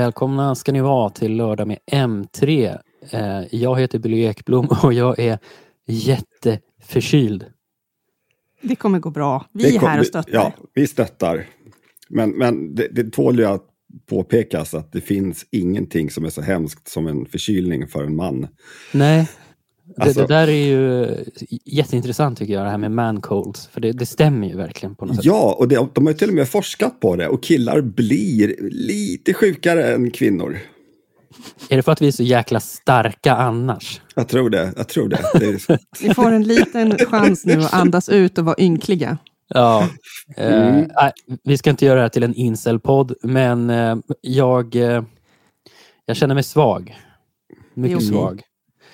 Välkomna ska ni vara till lördag med M3. Eh, jag heter Billy Ekblom och jag är jätteförkyld. Det kommer gå bra. Vi är här och stöttar. Ja, vi stöttar. Men, men det, det tål ju att påpekas att det finns ingenting som är så hemskt som en förkylning för en man. Nej, Alltså- det där är ju jätteintressant tycker jag, det här med man colds. För det, det stämmer ju verkligen på något sätt. Ja, och det, de har ju till och med forskat på det och killar blir lite sjukare än kvinnor. Är det för att vi är så jäkla starka annars? Jag tror det. Jag tror det. det är, Ni får en liten chans nu att andas ut och vara ynkliga. Ja. Eh, Mm. nej, vi ska inte göra det här till en incel-podd, men eh, jag, eh, jag känner mig svag. Mycket okej. svag.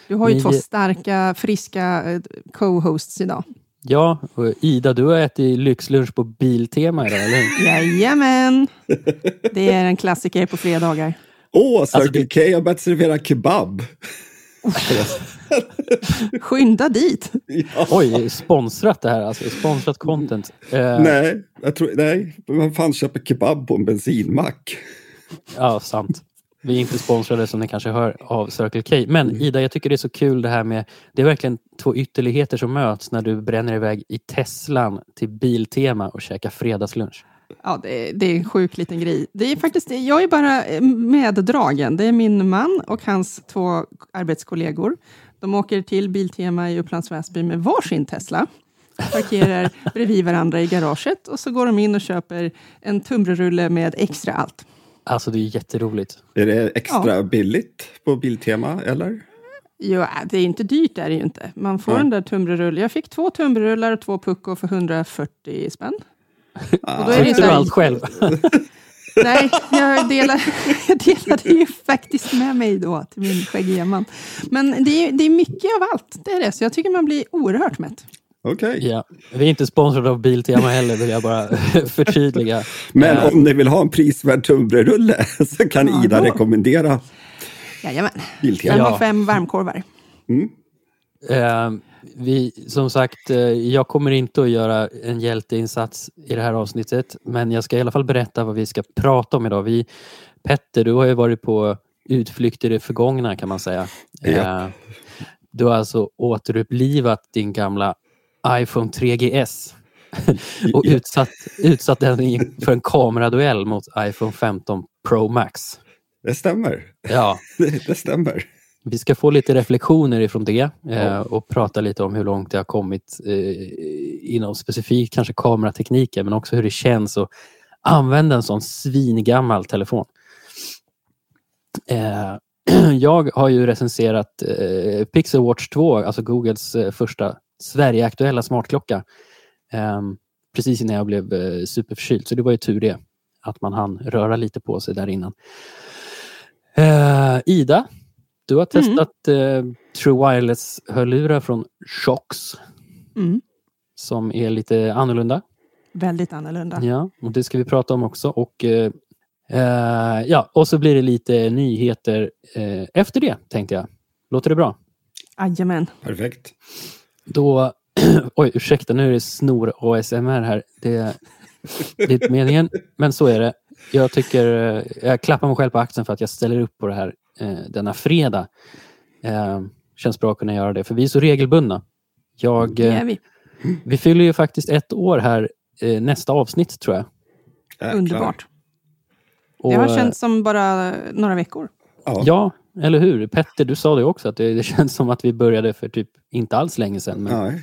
Du har ju Ni- två starka, friska eh, co-hosts idag. Ja, och Ida, du har ätit lyxlunch på Biltema idag, eller hur? Jajamän! Det är en klassiker på fredagar. Åh, Circle Alltså, det- K har börjat servera kebab. Skynda dit! Ja. Oj, sponsrat det här, alltså sponsrat content. Eh, Nej, jag tror, nej, man fan köper kebab på en bensinmack. Ja, sant. Vi är inte sponsrade som ni kanske hör av Circle K. Men Ida, jag tycker det är så kul det här med, det är verkligen två ytterligheter som möts när du bränner iväg i Teslan till Biltema och käkar fredagslunch. Ja, det är, det är en sjuk liten grej. Det är faktiskt, jag är bara eh, meddragen. Det är min man och hans två arbetskollegor. De åker till Biltema i Upplands Väsby med varsin Tesla. Parkerar bredvid varandra i garaget och så går de in och köper en tunnbrödsrulle med extra allt. Alltså det är jätteroligt. Är det extra billigt på Biltema, eller? Jo, äh, det är inte dyrt är det ju inte. Man får Nej. den där tunnbrödsrullen. Jag fick två tunnbrödsrullar och två pucko för 140 spänn. Ah, då är det Köpte så du allt själv? Nej, jag, delar, jag delade ju faktiskt med mig då till min skäggiga man. Men det är, det är mycket av allt, det är det. Så jag tycker man blir oerhört mätt. Okej. Ja. Vi är inte sponsrade av Biltema heller, vill jag bara förtydliga. Men Eh, om ni vill ha en prisvärd tunnbrödsrulle så kan Ja, Ida då. rekommendera Jajamän. Biltema. Fem Ja. fem varmkorvar. Eh, vi, som sagt, eh, jag kommer inte att göra en hjälteinsats i det här avsnittet, men jag ska i alla fall berätta vad vi ska prata om idag. Vi, Petter, du har ju varit på utflykter i det förgångna kan man säga. Ja. Du har alltså återupplivat din gamla iPhone 3GS och utsatt, utsatt den för en kameraduell mot iPhone 15 Pro Max. Det stämmer. Ja, Det, det stämmer. vi ska få lite reflektioner ifrån det eh, och prata lite om hur långt det har kommit eh, inom specifikt kanske kameratekniken men också hur det känns att använda en sån svingammal telefon. Eh, jag har ju recenserat eh, Pixel Watch 2, alltså Googles eh, första Sverigeaktuella smartklocka. Eh, precis innan jag blev eh, superförkyld, så det var ju tur det. Att man hann röra lite på sig där innan. Eh, Ida, du har Mm. testat eh, True Wireless-hörlurar från Shox Mm. som är lite annorlunda. Väldigt annorlunda. Ja, och det ska vi prata om också. Och, eh, ja, och så blir det lite nyheter eh, efter det, tänkte jag. Låter det bra? Jajamän. Perfekt. Då, oj ursäkta, nu är det snor ASMR här. Det, det är inte meningen, men så är det. Jag tycker, eh, jag klappar mig själv på axeln för att jag ställer upp på det här eh, denna fredag. Eh, känns bra att kunna göra det, för vi är så regelbundna. Jag, eh, vi. vi fyller ju faktiskt ett år här eh, nästa avsnitt tror jag. Underbart. Och, Det har eh, känts som bara några veckor. Ja. Eller hur? Petter, du sa det också, att det, det känns som att vi började för typ inte alls länge sedan. Men, Nej,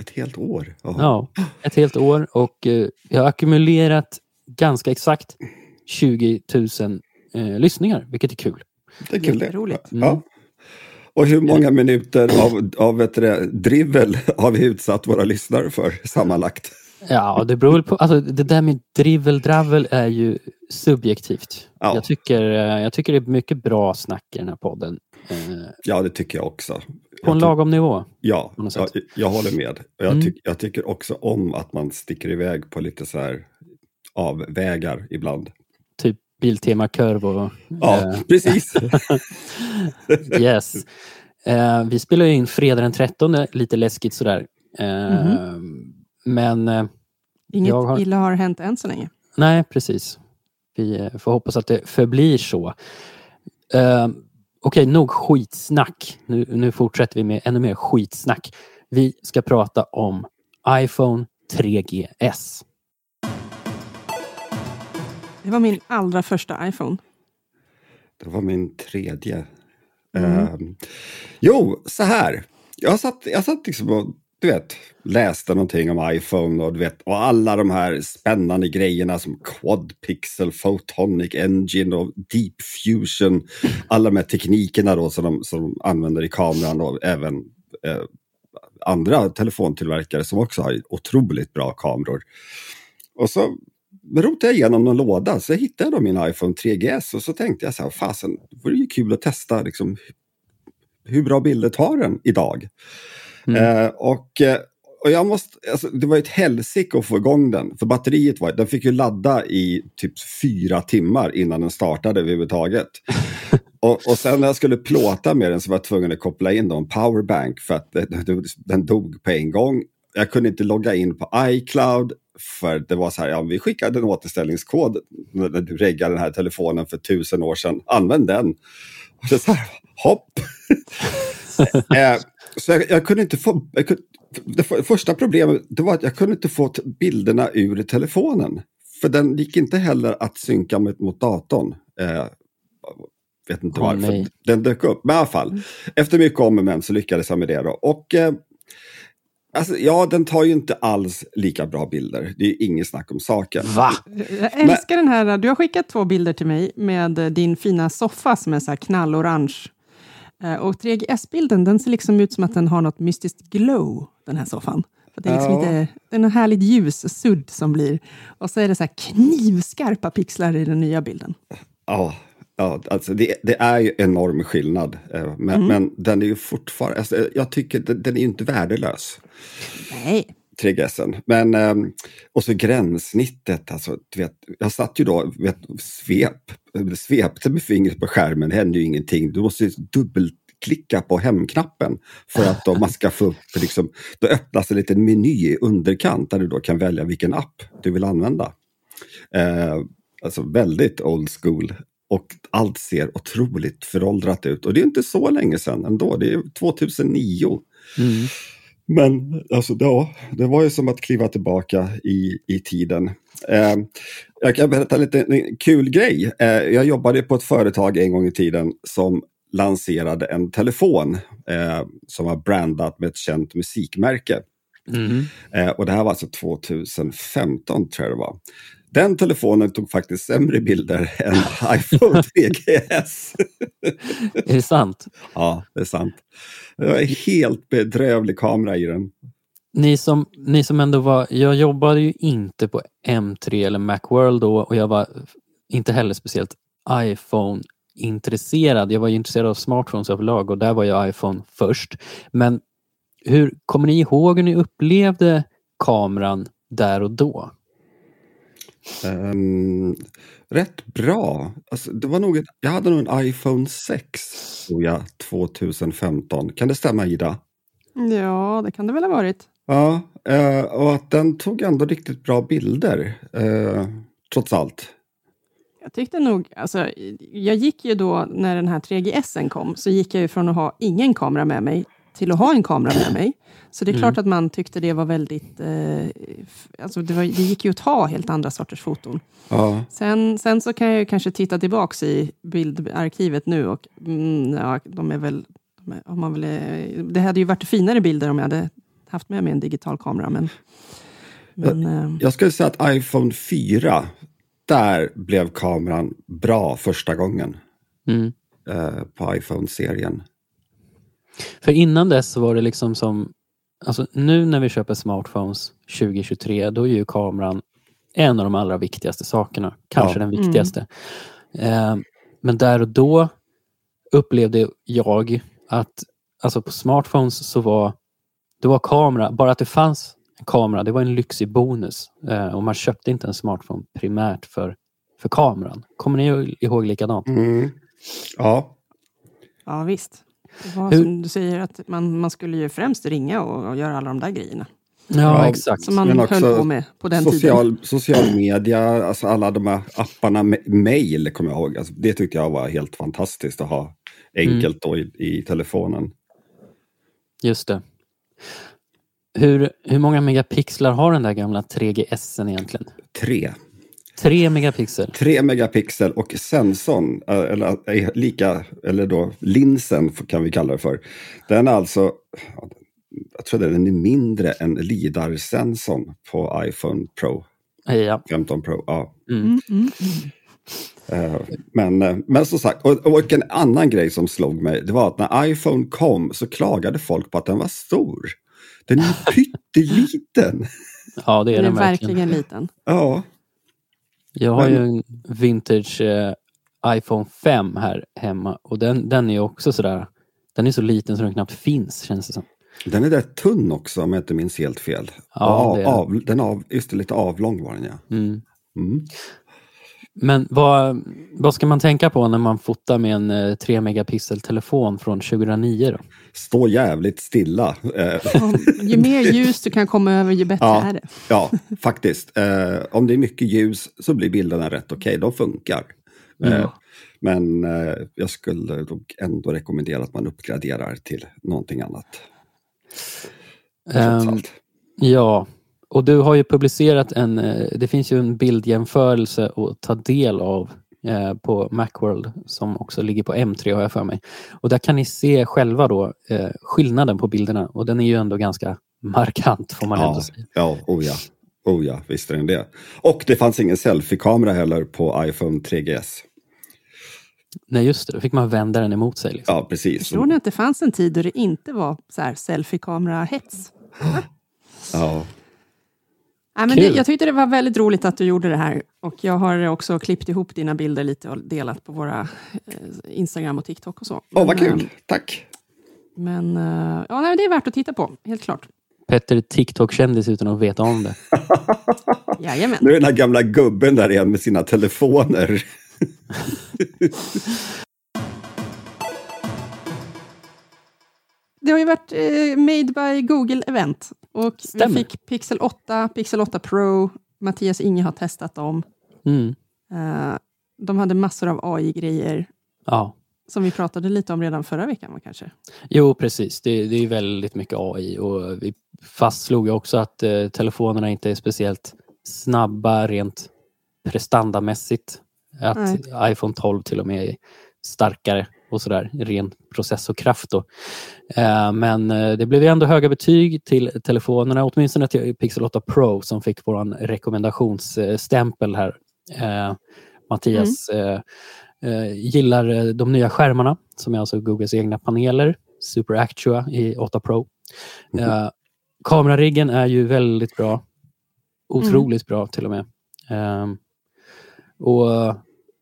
ett helt år. Ja. Ja, ett helt år och eh, jag har ackumulerat ganska exakt 20 000 eh, lyssningar, vilket är kul. Det är kul det. Jätteroligt. Mm. Ja. Och hur många minuter av, av ett drivel har vi utsatt våra lyssnare för sammanlagt? Ja, det beror väl på. Alltså, det där med drivel-dravel är ju subjektivt. Ja. Jag, tycker, eh, jag tycker det är mycket bra snack i den här podden. Eh, Ja, det tycker jag också. på en lagom nivå. Ja, jag, jag håller med. Jag, Mm. tyck, jag tycker också om att man sticker iväg på lite så här avvägar ibland. Typ Biltema-kurv och... Ja, eh, precis. Yes. Eh, vi spelar in fredag den 13, lite läskigt sådär. Eh, Men eh, Inget Jag har- illa har hänt än så länge. nej, precis. Vi eh, får hoppas att det förblir så. Uh, Okej, okay, nog skitsnack. Nu, nu fortsätter vi med ännu mer skitsnack. Vi ska prata om iPhone 3GS. Det var min allra första iPhone. Det var min tredje. Mm. Uh, jo, så här. Jag satt, jag satt liksom och du vet, läste någonting om iPhone och, du vet, och alla de här spännande grejerna som Quad Pixel, Photonic Engine och Deep Fusion. Alla de här teknikerna då som de, som de använder i kameran och även eh, andra telefontillverkare som också har otroligt bra kameror. Och så rotade jag igenom någon låda så hittade jag min iPhone 3GS och så tänkte jag så här, fasen, det vore ju kul att testa liksom, hur bra bilder tar den idag? Mm. Eh, och, eh, och jag måste, alltså, det var ett helsike att få igång den. För batteriet var, den fick ju ladda i typ fyra timmar innan den startade överhuvudtaget. och, och sen när jag skulle plåta med den så var jag tvungen att koppla in en powerbank för att den, dog på en gång. Jag kunde inte logga in på iCloud för det var så här, ja, vi skickade en återställningskod när du reggade den här telefonen för tusen år sedan. Använd den. Och det så här, hopp! eh, så jag, jag, kunde inte få... Kunde, det första problemet det var att jag kunde inte få bilderna ur telefonen. För den gick inte heller att synka mot, mot datorn. Eh, vet inte oh, varför. Nej. Den dök upp. Men i alla fall, mm. efter mycket om och men så lyckades jag med det. Då. Och, eh, alltså, ja, den tar ju inte alls lika bra bilder. Det är inget snack om saken. Va? Jag älskar men, den här. Du har skickat två bilder till mig med din fina soffa som är så här knallorange och 3GS-bilden den ser liksom ut som att den har något mystiskt glow, den här soffan. För det är liksom ja. lite, det är en härligt ljus sudd som blir. Och så är det så knivskarpa pixlar i den nya bilden. Ja, ja alltså det, det är ju enorm skillnad. Eh, men, mm. men den är ju fortfarande, alltså jag tycker den, den är ju inte värdelös. Nej. 3GSen. Men, ehm, och så gränssnittet, alltså, vet, jag satt ju då, vet, svep, svepte med fingret på skärmen, det hände ju ingenting. Du måste dubbelklicka på hemknappen för att då man ska få upp, liksom, då öppnas en liten meny i underkant där du då kan välja vilken app du vill använda. Eh, alltså väldigt old school. Och allt ser otroligt föråldrat ut. Och det är inte så länge sedan ändå, det är 2009. Mm. Men alltså, ja, det var ju som att kliva tillbaka i, i tiden. Eh, jag kan berätta lite en kul grej. Eh, jag jobbade på ett företag en gång i tiden som lanserade en telefon eh, som var brandat med ett känt musikmärke. Mm. och det här var alltså 2015 tror jag det var. Den telefonen tog faktiskt sämre bilder än iPhone 3GS. är det sant? Ja, det är sant. Det var en helt bedrövlig kamera i den. Ni som, ni som ändå var, jag jobbade ju inte på M3 eller Macworld då och jag var inte heller speciellt iPhone-intresserad. Jag var ju intresserad av smartphones överlag och där var ju iPhone först. Men hur kommer ni ihåg hur ni upplevde kameran där och då? Um, rätt bra. Alltså, det var nog ett, jag hade nog en iPhone 6 tror jag, 2015. Kan det stämma Ida? Ja, det kan det väl ha varit. Ja, uh, och att den tog ändå riktigt bra bilder, uh, trots allt. Jag tyckte nog, alltså, jag gick ju då när den här 3GS kom, så gick jag ju från att ha ingen kamera med mig till att ha en kamera med mig. Så det är mm. klart att man tyckte det var väldigt... Eh, alltså det, var, det, gick ju att ta helt andra sorters foton. Ja. Sen, sen så kan jag kanske titta tillbaks i bildarkivet nu och mm, ja, de är väl... De är, om man väl eh, det hade ju varit finare bilder om jag hade haft med mig en digital kamera. Men, men, jag, eh, jag skulle säga att iPhone 4, där blev kameran bra första gången. Mm. Eh, på iPhone-serien. För innan dess var det liksom som Alltså nu när vi köper smartphones 2023, då är ju kameran en av de allra viktigaste sakerna. Kanske ja. den viktigaste. Mm. Eh, men där och då upplevde jag att alltså på smartphones så var det var kamera, bara att det fanns en kamera, det var en lyxig bonus. Eh, och man köpte inte en smartphone primärt för, för kameran. Kommer ni ihåg likadant? Mm. Ja. Ja, visst. Var Hur? som du säger, att man, man skulle ju främst ringa och, och göra alla de där grejerna. Ja, Ja, exakt. som man Men höll också på med på den tiden. Social, social media, alltså alla de här apparna, mail kommer jag ihåg. Alltså, det tyckte jag var helt fantastiskt att ha enkelt då i, i telefonen. Just det. Hur, hur många megapixlar har den där gamla 3GS egentligen? Tre. Tre megapixel. 3 megapixel och sensorn, eh, eller, eh, lika, eller då linsen kan vi kalla det för. Den är alltså, ja, jag tror den är mindre än LIDAR-sensorn på iPhone Pro, Ja. 15 Pro. Ja. Mm. Mm, mm, mm. Eh, Men, men som sagt, och, och en annan grej som slog mig, det var att när iPhone kom så klagade folk på att den var stor. Den är ju pytteliten. ja, det är Den är den verkligen. verkligen liten. Ja, Jag har Men- ju en vintage eh, iPhone 5 här hemma och den, den är också sådär, den är så liten så den knappt finns känns det som. den är rätt tunn också om jag inte minns helt fel. Ja, av, av, den av, just det, lite avlång var den ja. Mm. Mm. Men vad, vad ska man tänka på när man fotar med en eh, 3 megapixel telefon från 2009 då? Stå jävligt stilla. Eh, ju mer ljus du kan komma över, ju bättre Ja. är det. ja, faktiskt. Eh, om det är mycket ljus så blir bilderna rätt okej, de funkar. Mm. Eh, men eh, jag skulle nog ändå rekommendera att man uppgraderar till någonting annat. Allt. Ja, och du har ju publicerat en, eh, det finns ju en bildjämförelse att ta del av eh, på Macworld som också ligger på M3 har jag för mig. Och där kan ni se själva då eh, skillnaden på bilderna och den är ju ändå ganska markant får man ändå Ja, säga. ja, oh ja. Oh ja, visst är den det. Och det fanns ingen selfie-kamera heller på iPhone 3GS. Nej just det, då fick man vända den emot sig. Liksom. Ja, precis. Förstår ni att det fanns en tid då det inte var så här selfie-kamera-hets? Ja. Nej, men det, jag tyckte det var väldigt roligt att du gjorde det här. Och jag har också klippt ihop dina bilder lite och delat på våra eh, Instagram och TikTok och så. Åh, vad Men, kul. eh, Tack. Men eh, ja, nej, det är värt att titta på, helt klart. Petter är TikTok-kändis utan att veta om det. Jajamän. Nu är den här gamla gubben där igen med sina telefoner. Det har ju varit eh, Made by Google-event. Och Stämmer. vi fick Pixel 8, Pixel 8 Pro. Mattias Inge har testat dem. Mm. Eh, de hade massor av AI-grejer Ja. som vi pratade lite om redan förra veckan. kanske. Jo, precis. Det, det är väldigt mycket AI och vi fastslog också att eh, telefonerna inte är speciellt snabba rent prestandamässigt. Att Nej. iPhone 12 till och med är starkare och sådär, ren processorkraft då. Eh, men eh, det blev ändå höga betyg till telefonerna, åtminstone till Pixel 8 Pro som fick vår rekommendationsstämpel här. Eh, Mattias eh, eh, gillar eh, de nya skärmarna som är alltså Googles egna paneler, Super Actua i 8 Pro. Eh, kamerariggen är ju väldigt bra. Otroligt bra till och med. Och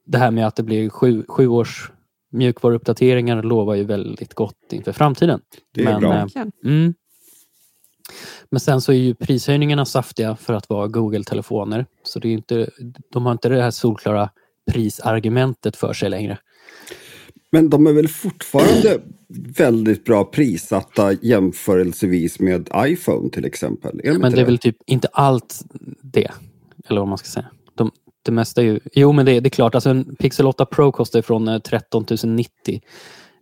det här med att det blir sju, sju års mjukvaruuppdateringar lovar ju väldigt gott inför framtiden. Det är Men, bra. eh. Mm. Men sen så är ju prishöjningarna saftiga för att vara Google-telefoner. Så det är inte, de har inte det här solklara prisargumentet för sig längre. Men de är väl fortfarande väldigt bra prissatta jämförelsevis med iPhone till exempel? Är de Men det är väl typ inte allt det. Eller vad man ska säga. De, det mesta är ju... Jo, men det, det är klart. Alltså en Pixel 8 Pro kostar från eh, 13 090.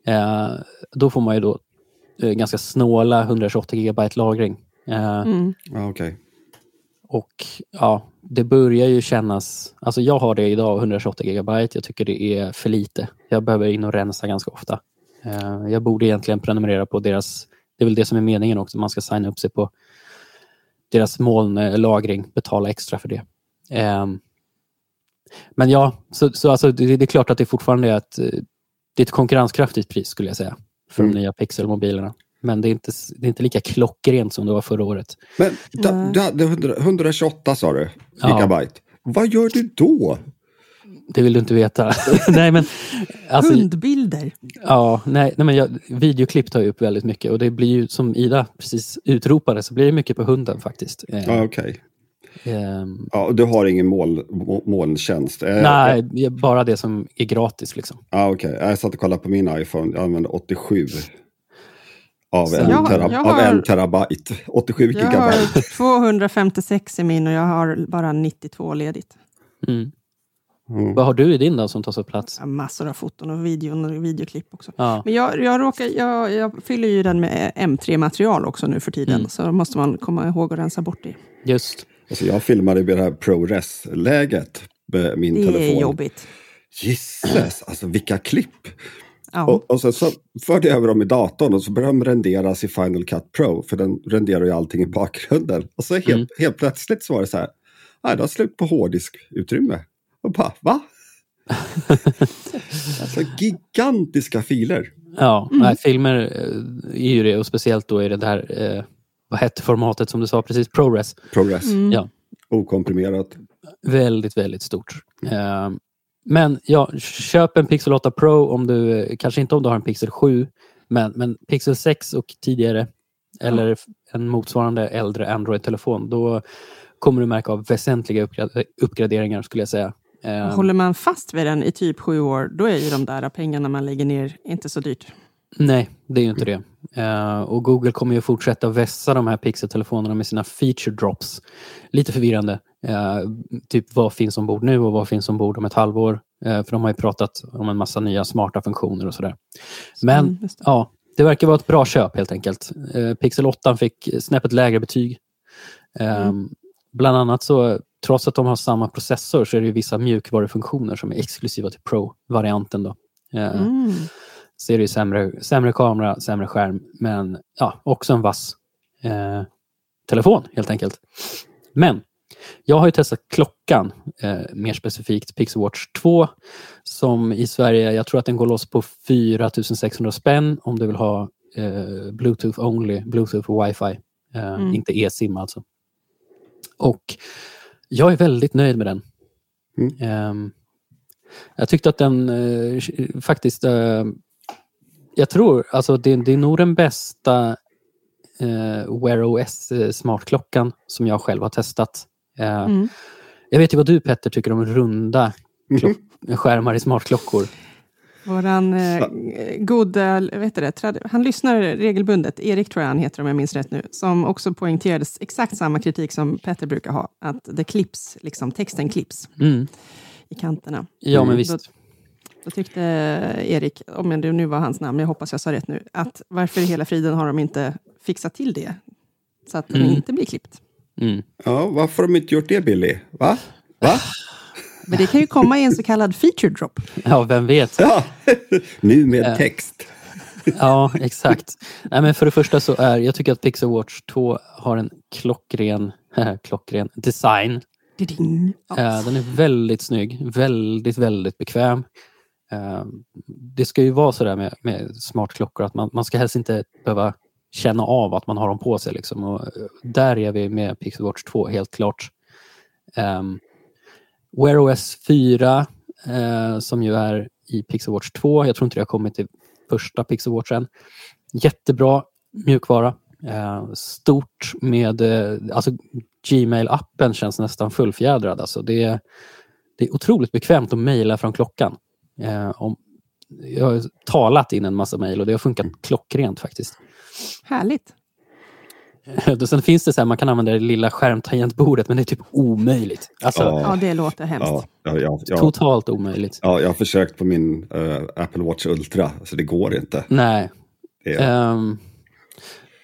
Eh, då får man ju då eh, ganska snåla 128 GB lagring. Eh, Mm. Ja, okej. Och ja, det börjar ju kännas... Alltså jag har det idag, 128 GB. Jag tycker det är för lite. Jag behöver in och rensa ganska ofta. Eh, jag borde egentligen prenumerera på deras... Det är väl det som är meningen också. Man ska signa upp sig på deras molnlagring, betala extra för det. Eh, men ja, så, så alltså, det, det är klart att det fortfarande är ett, eh, det är ett konkurrenskraftigt pris skulle jag säga. För Mm. de nya Pixel-mobilerna. Men det är, inte, det är inte lika klockrent som det var förra året. Men da, 100 128 sa du, Ja. gigabyte. Vad gör du då? Det vill du inte veta. nej, men, alltså, Hundbilder. ja, nej, nej, men jag, videoklipp tar ju upp väldigt mycket och det blir ju som Ida precis utropade så blir det mycket på hunden faktiskt. Eh, Ja, okej. Ehm, Ja, du har ingen moln, må- molntjänst? Eh, nej, det är bara det som är gratis liksom. Ja, okej. Jag satt och kollade på min iPhone. Jag använde 87. av, Så- en, Jag- terab- jag av har- en terabyte. 87 Jag gigabyte. har 256 i min och jag har bara 92 ledigt. Mm. Mm. Vad har du i din då som tar så plats? Jag har massor av foton och videon och videoklipp också. Ja. Men jag, jag, råkar, jag, jag fyller ju den med M3-material också nu för tiden. Mm. Så då måste man komma ihåg att rensa bort det. Just. Alltså jag filmade med det här ProRes-läget med min Det telefon. är jobbigt. Gisses, alltså vilka klipp! Ja. Och, och sen så förde jag över dem i datorn och så började de renderas i Final Cut Pro, för den renderar ju allting i bakgrunden. Och så helt, Mm. helt plötsligt så var det så här, nej, det har slut på hårddiskutrymme. Och bara, va? alltså gigantiska filer. Ja, Mm. nej, filmer eh, är ju det och speciellt då i det där, eh, vad hette formatet som du sa precis, ProRes. ProRes, Mm. Ja. okomprimerat. Väldigt, väldigt stort. Eh, men ja, köp en Pixel 8 Pro om du, kanske inte om du har en Pixel 7, men, men Pixel 6 och tidigare, eller en motsvarande äldre Android-telefon, då kommer du märka av väsentliga uppgra- uppgraderingar skulle jag säga. Eh, Håller man fast vid den i typ sju år, då är ju de där pengarna man lägger ner inte så dyrt. Nej, det är ju inte det. Eh, och Google kommer ju fortsätta vässa de här Pixel-telefonerna med sina feature drops. Lite förvirrande. Eh, typ vad finns ombord nu och vad finns ombord om ett halvår? Eh, för de har ju pratat om en massa nya smarta funktioner och sådär. Men Mm, ja, det verkar vara ett bra köp helt enkelt. Pixel 8 fick snäppet lägre betyg. Mm. Bland annat så, trots att de har samma processor, så är det ju vissa mjukvarufunktioner som är exklusiva till Pro-varianten. Då. Mm. Så är det ju sämre, sämre kamera, sämre skärm, men ja, också en vass eh, telefon helt enkelt. Men jag har ju testat klockan, eh, mer specifikt Pixel Watch 2, som i Sverige, jag tror att den går loss på 4600 spänn om du vill ha eh, Bluetooth only, Bluetooth och wifi, eh, Mm. inte e-sim alltså. Och jag är väldigt nöjd med den. Mm. Ehm, jag tyckte att den eh, faktiskt, eh, jag tror, alltså det, det är nog den bästa eh, Wear OS eh, smartklockan som jag själv har testat. Eh, Mm. Jag vet ju vad du Petter tycker om runda skärmar i smartklockor. Våran eh, goda, vet du det, trad- han lyssnar regelbundet, Erik tror jag han heter om jag minns rätt nu, som också poängterade exakt samma kritik som Petter brukar ha, att det klipps, liksom texten klipps Mm. i kanterna. Ja, men Mm. visst. Då, då tyckte Erik, om det nu var hans namn, jag hoppas jag sa rätt nu, att varför i hela friden har de inte fixat till det? Så att den Mm. inte blir klippt. Mm. Ja, varför har de inte gjort det Billy? Va? Va? Men det kan ju komma i en så kallad feature drop. Ja, vem vet. Ja, nu med text. Ja, exakt. Nej, men för det första så är, jag tycker att Pixel Watch 2 har en klockren, klockren design. Ja. Den är väldigt snygg, väldigt, väldigt bekväm. Eh, det ska ju vara sådär med, med smartklockor att man, man ska helst inte behöva känna av att man har dem på sig. Liksom. Och eh, där är vi med Pixel Watch 2 helt klart. Um, Wear OS 4 uh, som ju är i Pixel Watch 2. Jag tror inte det har kommit till första Pixel Watch än. Jättebra mjukvara. Uh, stort med, Uh, alltså Gmail-appen känns nästan fullfjädrad. Alltså det, är, det är otroligt bekvämt att mejla från klockan. Eh, om, jag har talat in en massa mejl och det har funkat klockrent faktiskt. Härligt. Och Sen finns det så här, man kan använda det lilla skärmtangentbordet men det är typ omöjligt. Alltså Ja. Ja, det låter hemskt. Ja, ja, ja, ja. totalt omöjligt. ja, jag har försökt på min eh, Apple Watch Ultra, så det går inte. Nej. Det är, Ehm,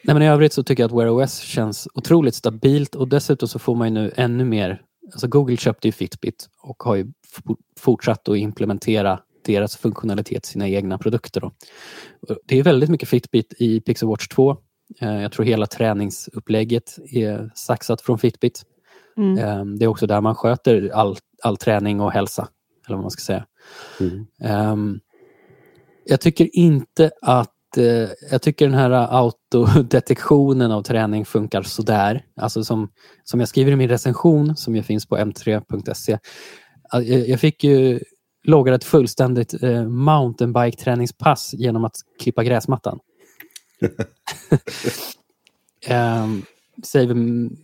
nej men I övrigt så tycker jag att Wear OS känns otroligt stabilt och dessutom så får man ju nu ännu mer. Alltså Google köpte ju Fitbit och har ju fortsatt att implementera deras funktionalitet i sina egna produkter. Då. Det är väldigt mycket Fitbit i Pixel Watch 2. Eh, Jag tror hela träningsupplägget är saxat från Fitbit. Mm. Ehm, Det är också där man sköter all, all träning och hälsa. Eller vad man ska säga. mm. Ehm, jag tycker inte att eh, jag tycker den här autodetektionen av träning funkar sådär. Alltså som, som jag skriver i min recension som ju finns på m3.se. att Jag, jag fick ju logga ett fullständigt eh, mountainbike-träningspass genom att klippa gräsmattan. um, säger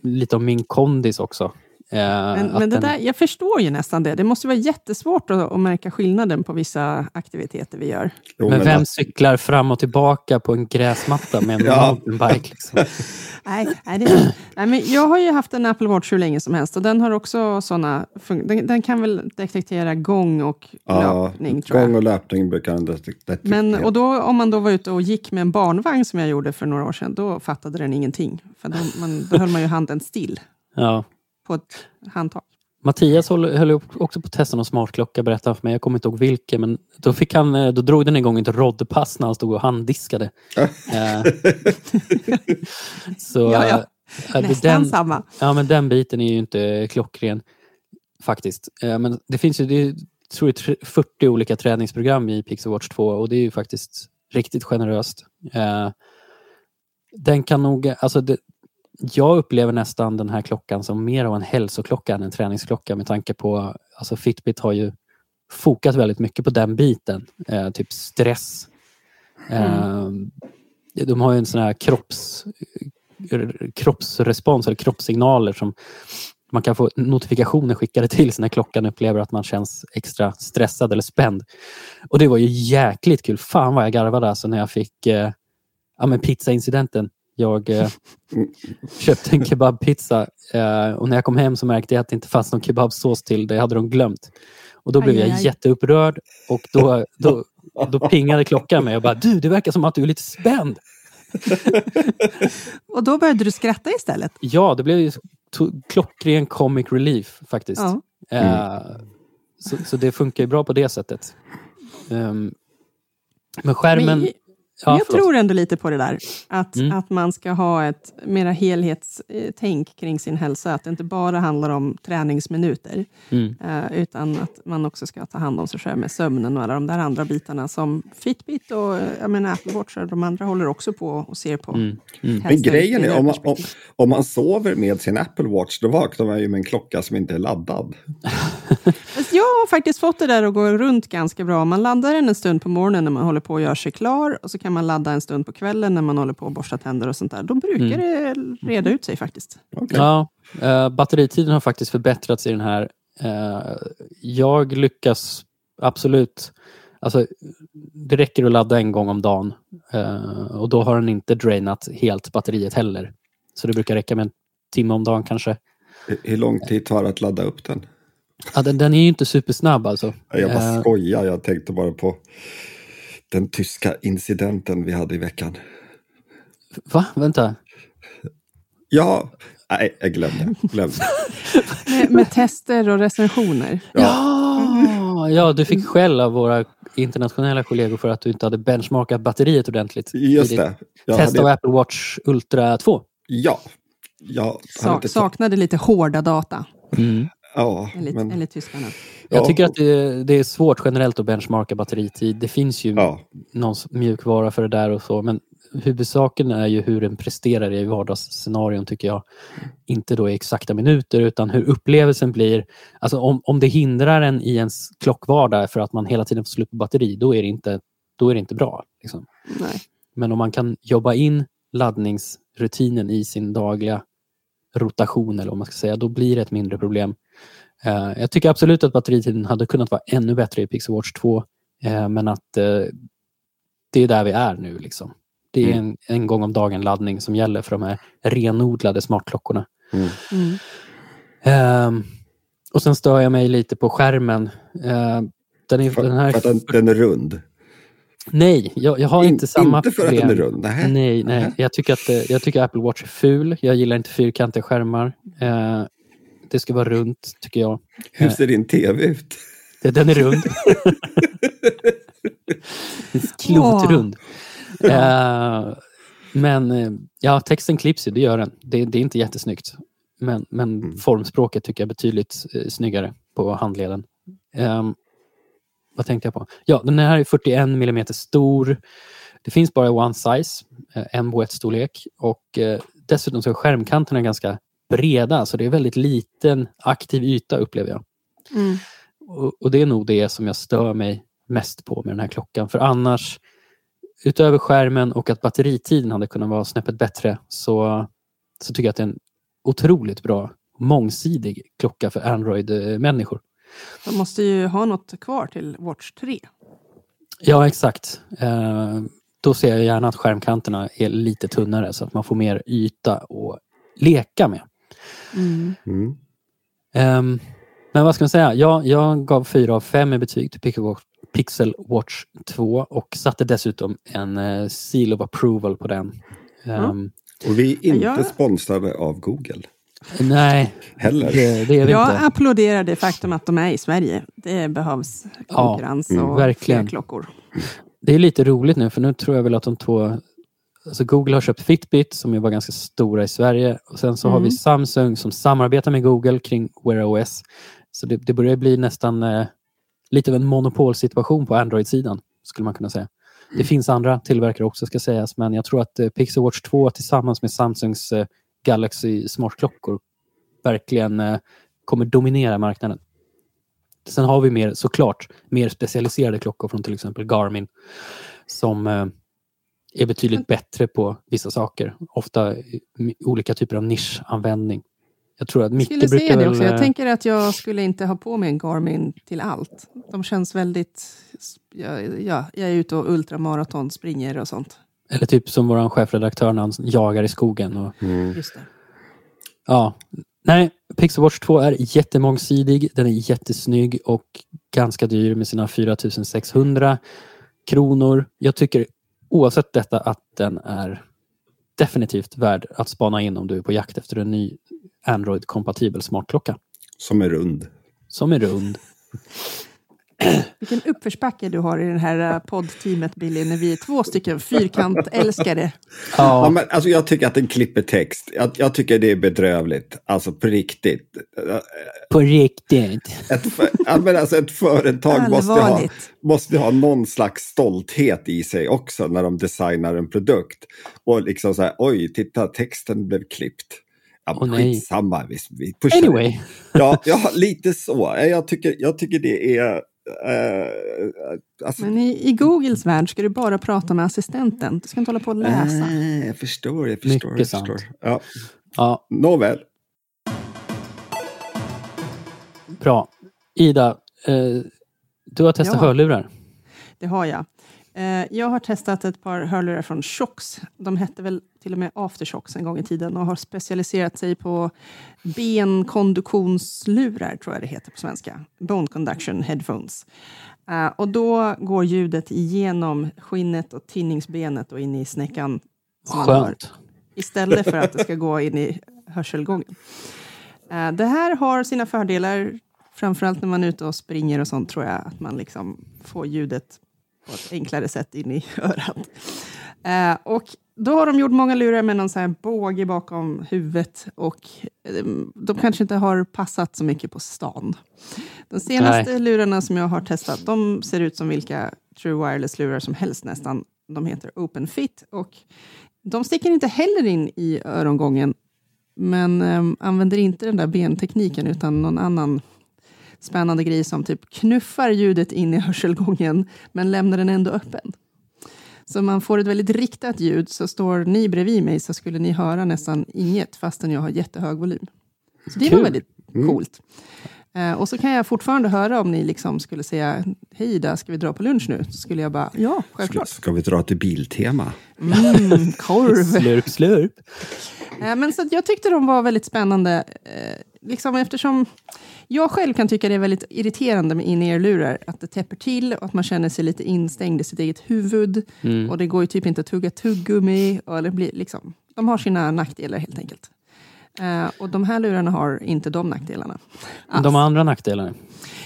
lite om min kondis också. Eh, Men, men det den- där, jag förstår ju nästan det. Det måste vara jättesvårt att, att märka skillnaden på vissa aktiviteter vi gör. Jo, men men vem att- cyklar fram och tillbaka på en gräsmatta med en Ja. mountainbike? Liksom? Nej, nej, det, nej, men jag har ju haft en Apple Watch hur länge som helst och den har också såna fun- den, den kan väl detektera gång och ja, löpning tror jag. gång och löpning brukar den detek- detektera. Men, och då, om man då var ute och gick med en barnvagn som jag gjorde för några år sedan, då fattade den ingenting. För då, man, då höll man ju handen still Ja. På ett handtag. Mattias höll, också på att testa någon smartklocka, berättade han för mig. Jag kommer inte ihåg vilken, men då, fick han, eh, då drog den igång ett roddpass när han stod och handdiskade. Eh, så, Ja, ja. eh, det- Nästan den, samma. Ja, men den biten är ju inte klockren faktiskt. Men det finns ju, det är, tror jag, tre- 40 olika träningsprogram i Pixel Watch 2 och det är ju faktiskt riktigt generöst. Den kan nog, alltså det, jag upplever nästan den här klockan som mer av en hälsoklocka än en träningsklocka med tanke på, alltså Fitbit har ju fokat väldigt mycket på den biten. Eh, typ stress. Eh, de har ju en sån här kropps, kroppsrespons eller kroppssignaler som man kan få notifikationer skickade till sig när klockan upplever att man känns extra stressad eller spänd. Och det var ju jäkligt kul. Fan vad jag garvade alltså när jag fick eh, ja, men pizzaincidenten. Jag eh, köpte en kebabpizza eh, och när jag kom hem så märkte jag att det inte fanns någon kebabsås till. Det hade de glömt. Och då blev Aj, jag aj. jätteupprörd och då, då, då pingade klockan mig och bara du, det verkar som att du är lite spänd. Och då började du skratta istället. Ja, det blev ju klockren comic relief faktiskt. Ja. Eh, så, så det funkar ju bra på det sättet. Ehm, men skärmen... Men ja, jag tror ändå lite på det där. Att, Mm. att man ska ha ett mera helhetstänk kring sin hälsa. Att det inte bara handlar om träningsminuter. Mm. eh, utan att man också ska ta hand om sig själv med sömnen och alla de där andra bitarna som Fitbit och eh, jag menar, Apple Watch och de andra håller också på och ser på. Mm. Mm. Men grejen är, om man, om, om man sover med sin Apple Watch, då vaknar man ju med en klocka som inte är laddad. Jag har faktiskt fått det där att gå runt ganska bra. Man laddar den en stund på morgonen när man håller på att göra sig klar och så kan man ladda en stund på kvällen när man håller på att borsta tänder och sånt där. Då brukar det reda ut sig faktiskt. Okej. Ja, eh, batteritiden har faktiskt förbättrats i den här. Eh, jag lyckas absolut... Alltså, det räcker att ladda en gång om dagen eh, och då har den inte drainat helt batteriet heller. Så det brukar räcka med en timme om dagen kanske. Hur- Hur lång tid tar det att ladda upp den? Ja, den, den är ju inte supersnabb alltså. Jag bara Eh, skojar, jag tänkte bara på den tyska incidenten vi hade i veckan. Va? Vänta. Ja, nej, jag glömde. glömde. Med, med tester och recensioner. Ja, ja, du fick skäll av våra internationella kollegor för att du inte hade benchmarkat batteriet ordentligt. Just det. Jag Test av hade, Apple Watch Ultra 2. ja, jag hade Sak, inte saknade lite hårda data, Ja, enligt, men, enligt tyskarna. Jag Ja. tycker att det, det är svårt generellt att benchmarka batteritid. Det finns ju ja, någon mjukvara för det där och så, men huvudsaken är ju hur den presterar i vardagsscenarion tycker jag. Inte då i exakta minuter utan hur upplevelsen blir. Alltså om, om det hindrar en i ens klockvardag för att man hela tiden får slut på batteri, då är det inte, då är det inte bra. Liksom. Nej. Men om man kan jobba in laddningsrutinen i sin dagliga rotation, eller vad man ska säga, då blir det ett mindre problem. Eh, jag tycker absolut att batteritiden hade kunnat vara ännu bättre i Pixel Watch 2, eh, men att eh, det är där vi är nu. Liksom. Det är en, en gång om dagen laddning som gäller för de här renodlade smartklockorna. mm. Mm. Ehm, och sen stör jag mig lite på skärmen. Eh, den är, för, den här, den, den är rund. Nej, jag, jag har In- inte samma Inte för att problem. den är rund. Nej. Nej, nej. Jag tycker, att, eh, jag tycker Apple Watch är ful. Jag gillar inte fyrkantiga skärmar. Eh, det ska vara runt, tycker jag. Hur ser din tv ut? Den är rund. Klotrund. Eh, men eh, ja, texten klipps ju, det gör den. Det, det är inte jättesnyggt. Men, men Mm. formspråket tycker jag är betydligt eh, snyggare på handleden. Ehm, vad tänkte jag på? Ja, den här är 41 mm stor. Det finns bara one size, eh, en boettstorlek. Och eh, dessutom så är skärmkanterna ganska breda, så det är väldigt liten aktiv yta upplever jag. Mm. Och, och det är nog det som jag stör mig mest på med den här klockan. För annars, utöver skärmen och att batteritiden hade kunnat vara snäppet bättre, så, så tycker jag att det är en otroligt bra mångsidig klocka för Android-människor. De måste ju ha något kvar till Watch 3. Ja, exakt. Eh, då ser jag gärna att skärmkanterna är lite tunnare så att man får mer yta att leka med. Mm. Mm. Ehm, men vad ska man säga? Jag, jag gav 4 av 5 i betyg till Pixel Watch, Pixel Watch 2 och satte dessutom en eh, seal of approval på den. Ehm, Och vi är inte Ja. sponsrade av Google Nej, heller. det, det är vi Jag inte. applåderar det faktum att de är i Sverige. Det behövs konkurrens mm, och verkligen. fler klockor. Det är lite roligt nu för nu tror jag väl att de två Alltså Google har köpt Fitbit som ju var ganska stora i Sverige och sen så har Mm. vi Samsung som samarbetar med Google kring Wear OS. Så det, det börjar bli nästan eh, lite av en monopolsituation på Android-sidan skulle man kunna säga. Det finns andra tillverkare också ska sägas men jag tror att eh, Pixel Watch 2 tillsammans med Samsungs eh, Galaxy smartklockor verkligen eh, kommer dominera marknaden. Sen har vi mer, såklart, mer specialiserade klockor från till exempel Garmin som eh, är betydligt bättre på vissa saker. Ofta olika typer av nischanvändning. Jag tror att Micke skulle säga brukar det väl... också. Jag eh, tänker att jag skulle inte ha på mig en Garmin till allt. De känns väldigt... Ja, jag är ute och ultramaraton, springer och sånt. Eller typ som vår chefredaktör när han jagar i skogen. Och, Mm. Just det. ja. Nej, Pixel Watch 2 är jättemångsidig. Den är jättesnygg och ganska dyr med sina 4600 kronor. Jag tycker oavsett detta att den är definitivt värd att spana in om du är på jakt efter en ny Android-kompatibel smartklocka. Som är rund. Som är rund. Vilken uppförsbacke du har i det här eh, poddteamet, Billy, när vi är två stycken fyrkantälskare. Ja. Ja, men, alltså, jag tycker att den klipper text. Jag, jag tycker det är bedrövligt. Alltså på riktigt. på riktigt. Ett, för, ja, men alltså, ett företag måste ha, måste ha någon slags stolthet i sig också när de designar en produkt. Och liksom så här, oj, titta, texten blev klippt. Ja, nej. skitsamma, vi, vi pushar. Anyway. Ja, ja, lite så. Jag tycker, jag tycker det är... eh, alltså, Men i, i Googles värld ska du bara prata med assistenten. Du ska inte hålla på och läsa. Nej, jag förstår, jag förstår. Mycket jag sant. förstår. Ja, Ja, nåväl. bra. Ida, eh, du har testat Ja. hörlurar. Det har jag. Eh, Jag har testat ett par hörlurar från Shocks. De hette väl till och med Aftershocks en gång i tiden och har specialiserat sig på benkonduktionslurar, tror jag det heter på svenska. Bone conduction headphones. Eh, Och då går ljudet igenom skinnet och tinningsbenet och in i snäckan. Skönt. istället för att det ska gå in i hörselgången. Eh, Det här har sina fördelar, framförallt när man är ute och springer och sånt tror jag, att man liksom får ljudet på ett enklare sätt in i örat. Eh, Och då har de gjort många lurar med någon så här båge bakom huvudet och eh, de kanske inte har passat så mycket på stan. De senaste lurarna som jag har testat, de ser ut som vilka True Wireless-lurar som helst nästan. De heter Open Fit och de sticker inte heller in i örongången, men um, använder inte den där bentekniken utan någon annan spännande grej som typ knuffar ljudet in i hörselgången, men lämnar den ändå öppen. Så man får ett väldigt riktat ljud, så står ni bredvid mig så skulle ni höra nästan inget fastän jag har jättehög volym. Så det var Kul. väldigt coolt. Eh, och så kan jag fortfarande höra om ni liksom skulle säga hej Ida, ska vi dra på lunch nu? Så skulle jag bara ja, Ska, självklart. ska vi dra till Biltema? Mm, korv. Slurp, slurp. Eh, Men så jag tyckte de var väldigt spännande, eh, liksom eftersom jag själv kan tycka det är väldigt irriterande med in-ear-lurar, att det täpper till och att man känner sig lite instängd i sitt eget huvud. Mm. Och det går ju typ inte att tugga tuggummi. Och det blir liksom, de har sina nackdelar helt enkelt. Eh, och de här lurarna har inte de nackdelarna. alls. De har andra nackdelar.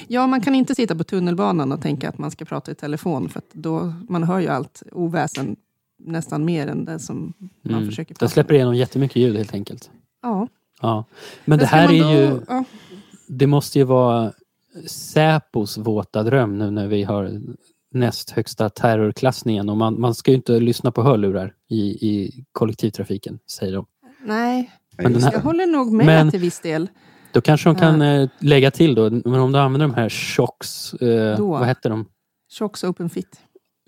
Ja, man kan inte sitta på tunnelbanan och tänka att man ska prata i telefon, för då, man hör ju allt oväsen nästan mer än det som man Mm. försöker prata. släpper igenom jättemycket ljud helt enkelt. Ja. Ja. Men det ska här man är då- ju, Ja. Det måste ju vara Säpos våta dröm nu när vi har näst högsta terrorklassningen och man, man ska ju inte lyssna på hörlurar i, i kollektivtrafiken, säger de. Nej, Men den jag här, håller nog med Men- till viss del. då kanske de kan eh, lägga till då, men om du använder de här Shocks, eh, vad heter de? Shocks Open Fit.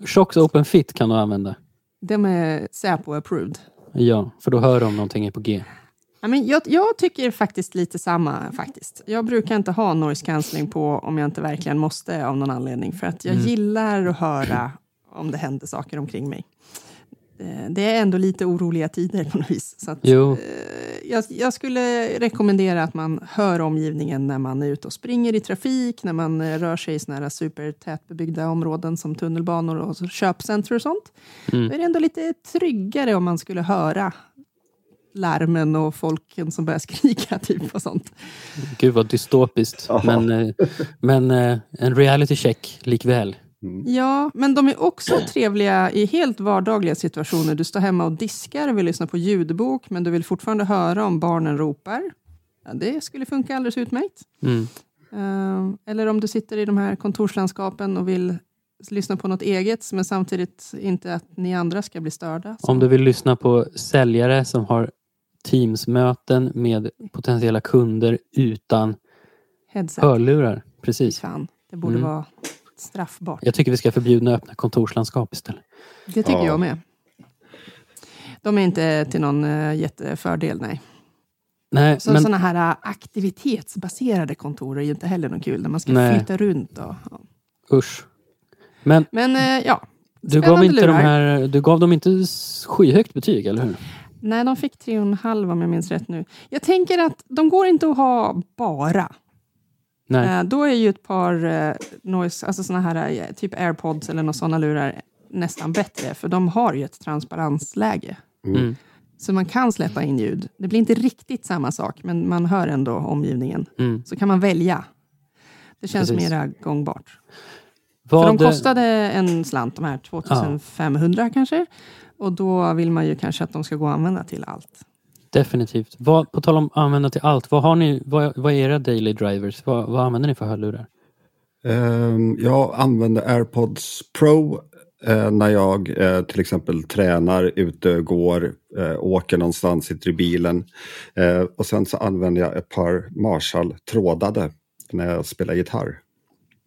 Shocks Open Fit kan du använda. De är Säpo approved. Ja, för då hör de någonting är på G. Ja, men jag, jag tycker faktiskt lite samma. faktiskt. Jag brukar inte ha noise cancelling på om jag inte verkligen måste av någon anledning. För att jag Mm. gillar att höra om det händer saker omkring mig. Eh, Det är ändå lite oroliga tider på något vis. Så att, eh, jag, jag skulle rekommendera att man hör omgivningen när man är ute och springer i trafik, när man eh, rör sig i såna här supertätbebyggda områden som tunnelbanor och så köpcenter och sånt. Mm. Då är det ändå lite tryggare om man skulle höra larmen och folken som börjar skrika typ och sånt. Gud vad dystopiskt. Men, eh, men eh, en reality check likväl. Ja, men de är också trevliga i helt vardagliga situationer. Du står hemma och diskar och vill lyssna på ljudbok, men du vill fortfarande höra om barnen ropar. Ja, det skulle funka alldeles utmärkt. Mm. Eh, eller om du sitter i de här kontorslandskapen och vill lyssna på något eget, men samtidigt inte att ni andra ska bli störda. Så- Om du vill lyssna på säljare som har Teamsmöten med potentiella kunder utan Headset. hörlurar. Precis. Fan, det borde Mm. vara straffbart. Jag tycker vi ska förbjuda öppna kontorslandskap istället. Det tycker Ja. jag med. De är inte till någon uh, jättefördel, nej. Nej, Så men sådana här äh, aktivitetsbaserade kontor är ju inte heller något kul, där man ska Nej. flytta runt. Och, ja. usch. Men Men eh, ja, du gav, inte de lurar. här, du gav dem inte skyhögt betyg, eller hur? Nej, de fick tre och en halv om jag minns rätt nu. Jag tänker att de går inte att ha bara. Nej. Eh, då är ju ett par eh, noise, alltså såna här eh, typ airpods eller några sådana lurar nästan bättre, för de har ju ett transparensläge. Mm. Så man kan släppa in ljud. Det blir inte riktigt samma sak, men man hör ändå omgivningen. Mm. Så kan man välja. Det känns Precis. mera gångbart. Vad, För de kostade en slant, de här 2500 kanske. Och då vill man ju kanske att de ska gå att använda till allt. Definitivt. Vad, på tal om att använda till allt. Vad, har ni, vad, vad är era daily drivers? Vad, vad använder ni för hörlurar? Ehm, jag använder AirPods Pro eh, när jag eh, till exempel tränar, ute, går, eh, åker någonstans, sitter i bilen. Eh, och sen så använder jag ett par Marshall trådade när jag spelar gitarr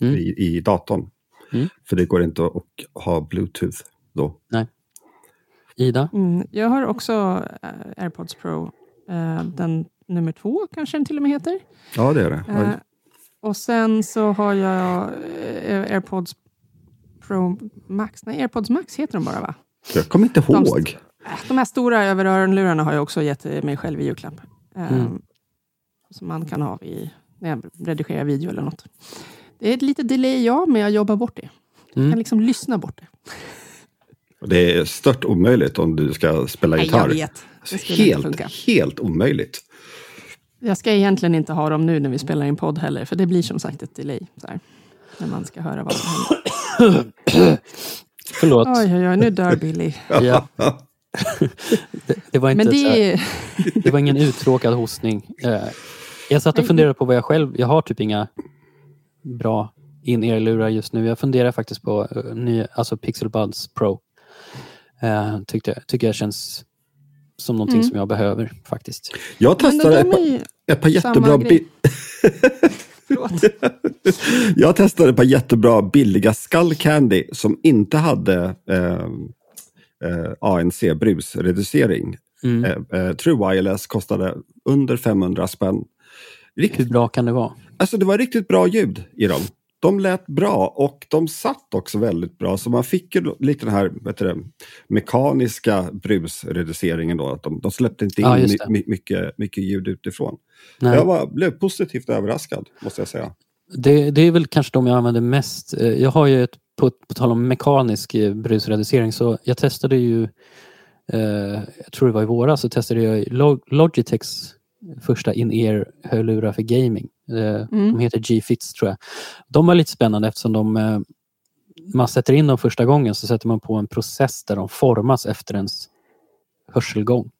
Mm. i, i datorn. Mm. För det går inte att ha Bluetooth då. Ida? Mm, jag har också eh, AirPods Pro. Eh, den nummer två kanske den till och med heter. Ja, det är det. Eh, och sen så har jag eh, AirPods Pro Max. Nej, AirPods Max heter de bara va? jag kommer inte de- ihåg. Äh, De här stora överöronlurarna har jag också gett mig själv i julklapp. Eh, Mm. Som man kan ha i, när jag redigerar video eller något. Det är ett litet delay, ja, men jag jobbar bort det. Jag Mm. kan liksom lyssna bort det. Det är stört omöjligt om du ska spela Nej, gitarr. jag vet. Det helt, helt omöjligt. Jag ska egentligen inte ha dem nu när vi spelar in podd heller, för det blir som sagt ett delay. Så här, när man ska höra vad som händer. Förlåt. Oj, oj, oj, nu dör Billy. Ja. det, det, var inte Men så här- det. Det var ingen uttråkad hostning. Eh, Jag satt och funderade på vad jag själv... Jag har typ inga bra in-ear-lurar just nu. Jag funderar faktiskt på uh, nya, alltså Pixel Buds Pro. Uh, tyckte, tycker jag känns som någonting Mm. som jag behöver faktiskt. Jag testade ett par, ett par jättebra bi-. Jag testade ett par jättebra billiga Skull Candy som inte hade eh, eh, ANC, brusreducering. Mm. Eh, eh, True Wireless kostade under 500 spänn. Hur Riktigt, bra kan det vara? alltså det var riktigt bra ljud i dem. De lät bra och de satt också väldigt bra. Så man fick ju lite den här det, mekaniska brusreduceringen. Då, att de, de släppte inte in Ja, mycket, mycket ljud utifrån. Nej. Jag var, blev positivt överraskad, måste jag säga. Det, det är väl kanske de jag använder mest. Eh, Jag har ju ett, på, på tal om mekanisk eh, brusreducering, så jag testade ju, eh, jag tror det var i våras, så testade jag Log- Logitechs första in-ear hörlurar för gaming. Eh, De heter G-Fits tror jag. De var lite spännande eftersom de, eh, man sätter in dem första gången så sätter man på en process där de formas efter ens hörselgång.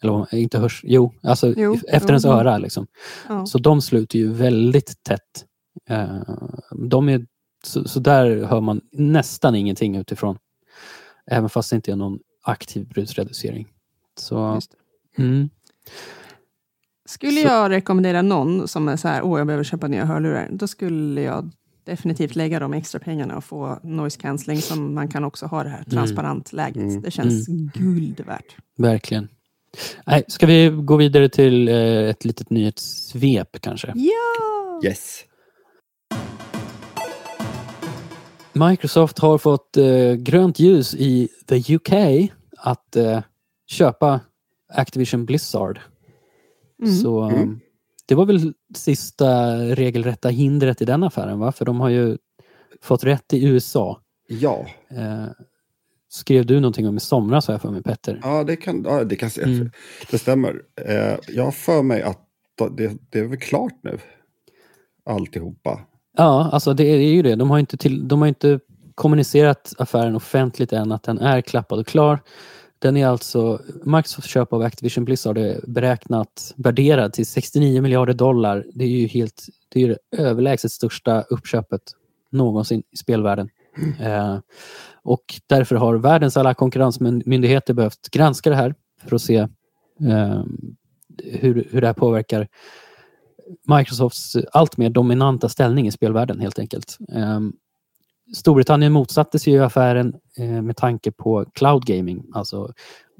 Eller inte hörs, jo, alltså Jo, efter jo, ens öra. Liksom. Ja. Så de sluter ju väldigt tätt. Eh, De är, så, så där hör man nästan ingenting utifrån. Även fast det inte är någon aktiv brusreducering. Så, mm, Skulle Så- jag rekommendera någon som är så här, åh jag behöver köpa nya hörlurar, då skulle jag definitivt lägga de extra pengarna och få noise cancelling som man kan också ha det här transparent läget. Mm. Det känns guld värt. verkligen. Nej, ska vi gå vidare till eh, ett litet nyhetssvep kanske? Ja! Yes. Microsoft har fått eh, grönt ljus i the UK att eh, köpa Activision Blizzard. Mm. Så Mm. um, det var väl sista regelrätta hindret i den affären, va? För de har ju fått rätt i USA. Ja, Eh, skrev du någonting om i somras har jag för mig Petter? ja det kan, ja, det, kan se. Mm. det stämmer. Eh, jag har för mig att det, det är väl klart nu. Alltihopa. Ja, alltså det är ju det. De har inte, till, de har inte kommunicerat affären offentligt än att den är klappad och klar. Den är alltså, Microsofts köp av Activision Blizzard är beräknat, värderad till 69 miljarder dollar. Det är ju helt, det är det överlägset största uppköpet någonsin i spelvärlden. Eh, och därför har världens alla konkurrensmyndigheter behövt granska det här för att se eh, hur, hur det här påverkar Microsofts allt mer dominanta ställning i spelvärlden helt enkelt. Ehm, Storbritannien motsatte sig ju affären eh, med tanke på cloud gaming, alltså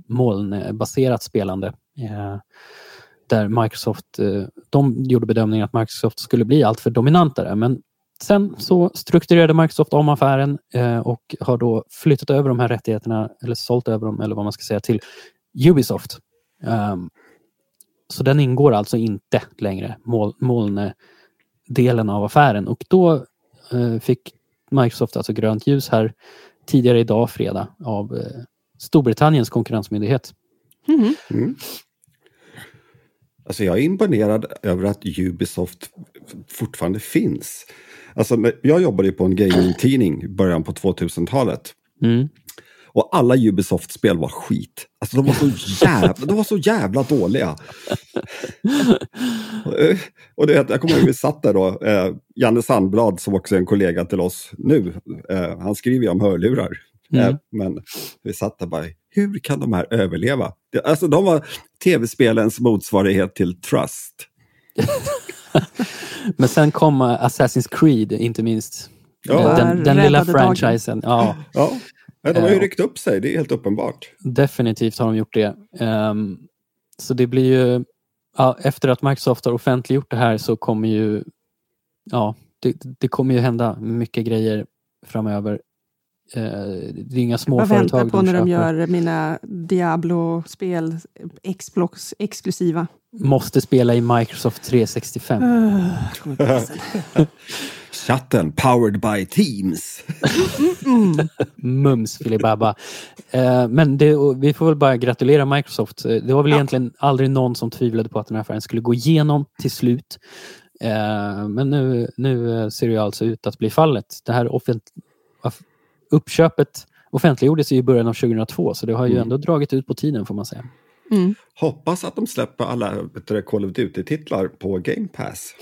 molnbaserat spelande. Eh, där Microsoft, eh, de gjorde bedömningen att Microsoft skulle bli alltför dominantare. Men sen så strukturerade Microsoft om affären eh, och har då flyttat över de här rättigheterna, eller sålt över dem, eller vad man ska säga, till Ubisoft. Ehm, så den ingår alltså inte längre, moln, molndelen av affären. Och då eh, fick Microsoft alltså grönt ljus här tidigare idag, fredag, av eh, Storbritanniens konkurrensmyndighet. Mhm. Mm. Alltså jag är imponerad över att Ubisoft fortfarande finns. Alltså, jag jobbade ju på en gaming-tidning i början på 2000-talet. Mm. Och alla Ubisoft-spel var skit. Alltså de var så jävla, de var så jävla dåliga. Eh, och det, jag kommer ihåg vi satt där då, eh, Janne Sandblad som också är en kollega till oss nu, eh, han skriver ju om hörlurar. Mm. Eh, men vi satt där bara, hur kan de här överleva? Det, alltså de var tv-spelens motsvarighet till Trust. Men sen kom eh, Assassin's Creed, inte minst. Ja. Eh, Den, den lilla franchisen. Ja, Ja, Nej, de har ju Ja. ryckt upp sig, det är helt uppenbart. definitivt har de gjort det. Ehm, så det blir ju... Ja, efter att Microsoft har offentliggjort det här så kommer ju... Ja, det, det kommer ju hända mycket grejer framöver. Eh, det är inga små Jag företag väntar på när de gör mina Diablo-spel Xbox exklusiva. Måste spela i Microsoft 365. Uh. Chatten, powered by Teams. mm. Mums filibabba. Eh, men det, vi får väl bara gratulera Microsoft. Eh, Det var väl Ja. egentligen aldrig någon som tvivlade på att den här affären skulle gå igenom till slut. Eh, men nu, nu ser det ju alltså ut att bli fallet. Det här offent, uppköpet offentliggjordes i början av 2002 så det har ju Mm. ändå dragit ut på tiden får man säga. Mm. Hoppas att de släpper alla Call of Duty-titlar på Game Pass.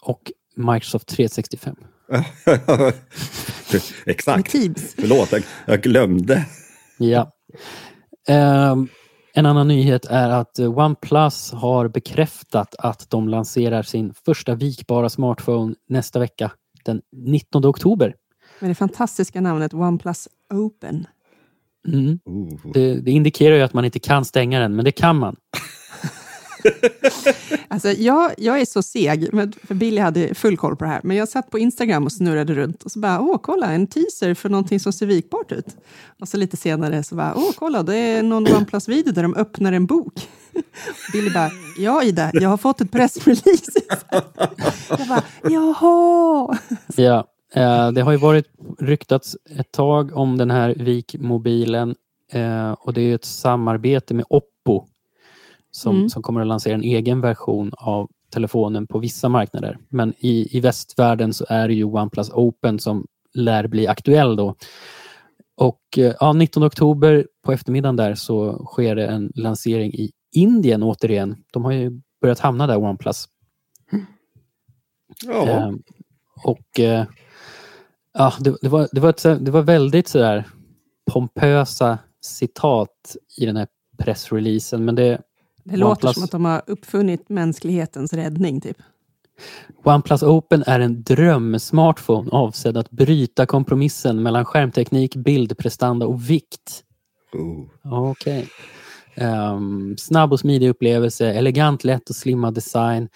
Och Microsoft 365. Med Exakt. Förlåt, jag, jag glömde. Ja. Ehm, en annan nyhet är att eh, OnePlus har bekräftat att de lanserar sin första vikbara smartphone nästa vecka, den 19 oktober. Med det fantastiska namnet OnePlus Open. Mm. Det, det indikerar ju att man inte kan stänga den, men det kan man. Alltså, jag, jag är så seg, men, för Billy hade full koll på det här. Men jag satt på Instagram och snurrade runt och så bara, åh, kolla, en teaser för någonting som ser vikbart ut. Och så lite senare så bara, åh, kolla, det är någon OnePlus-video där de öppnar en bok. Billy bara, ja Ida, jag har fått ett pressrelease. jag bara, jaha! Ja, eh, det har ju varit ryktats ett tag om den här Vik-mobilen eh, och det är ett samarbete med Op som, Mm. som kommer att lansera en egen version av telefonen på vissa marknader. Men i, i västvärlden så är det ju OnePlus Open som lär bli aktuell då. Och eh, ja, 19 oktober på eftermiddagen där så sker det en lansering i Indien återigen. De har ju börjat hamna där, OnePlus. Ja, Ehm, och eh, ja, det, det, var, det, var ett, det var väldigt sådär pompösa citat i den här pressreleasen. Men det, Det låter OnePlus. som att de har uppfunnit mänsklighetens räddning, typ. OnePlus Open är en drömsmartphone avsedd att bryta kompromissen mellan skärmteknik, bildprestanda och vikt. oh. Okej. Ehm, snabb och smidig upplevelse, elegant, lätt och slimmad design.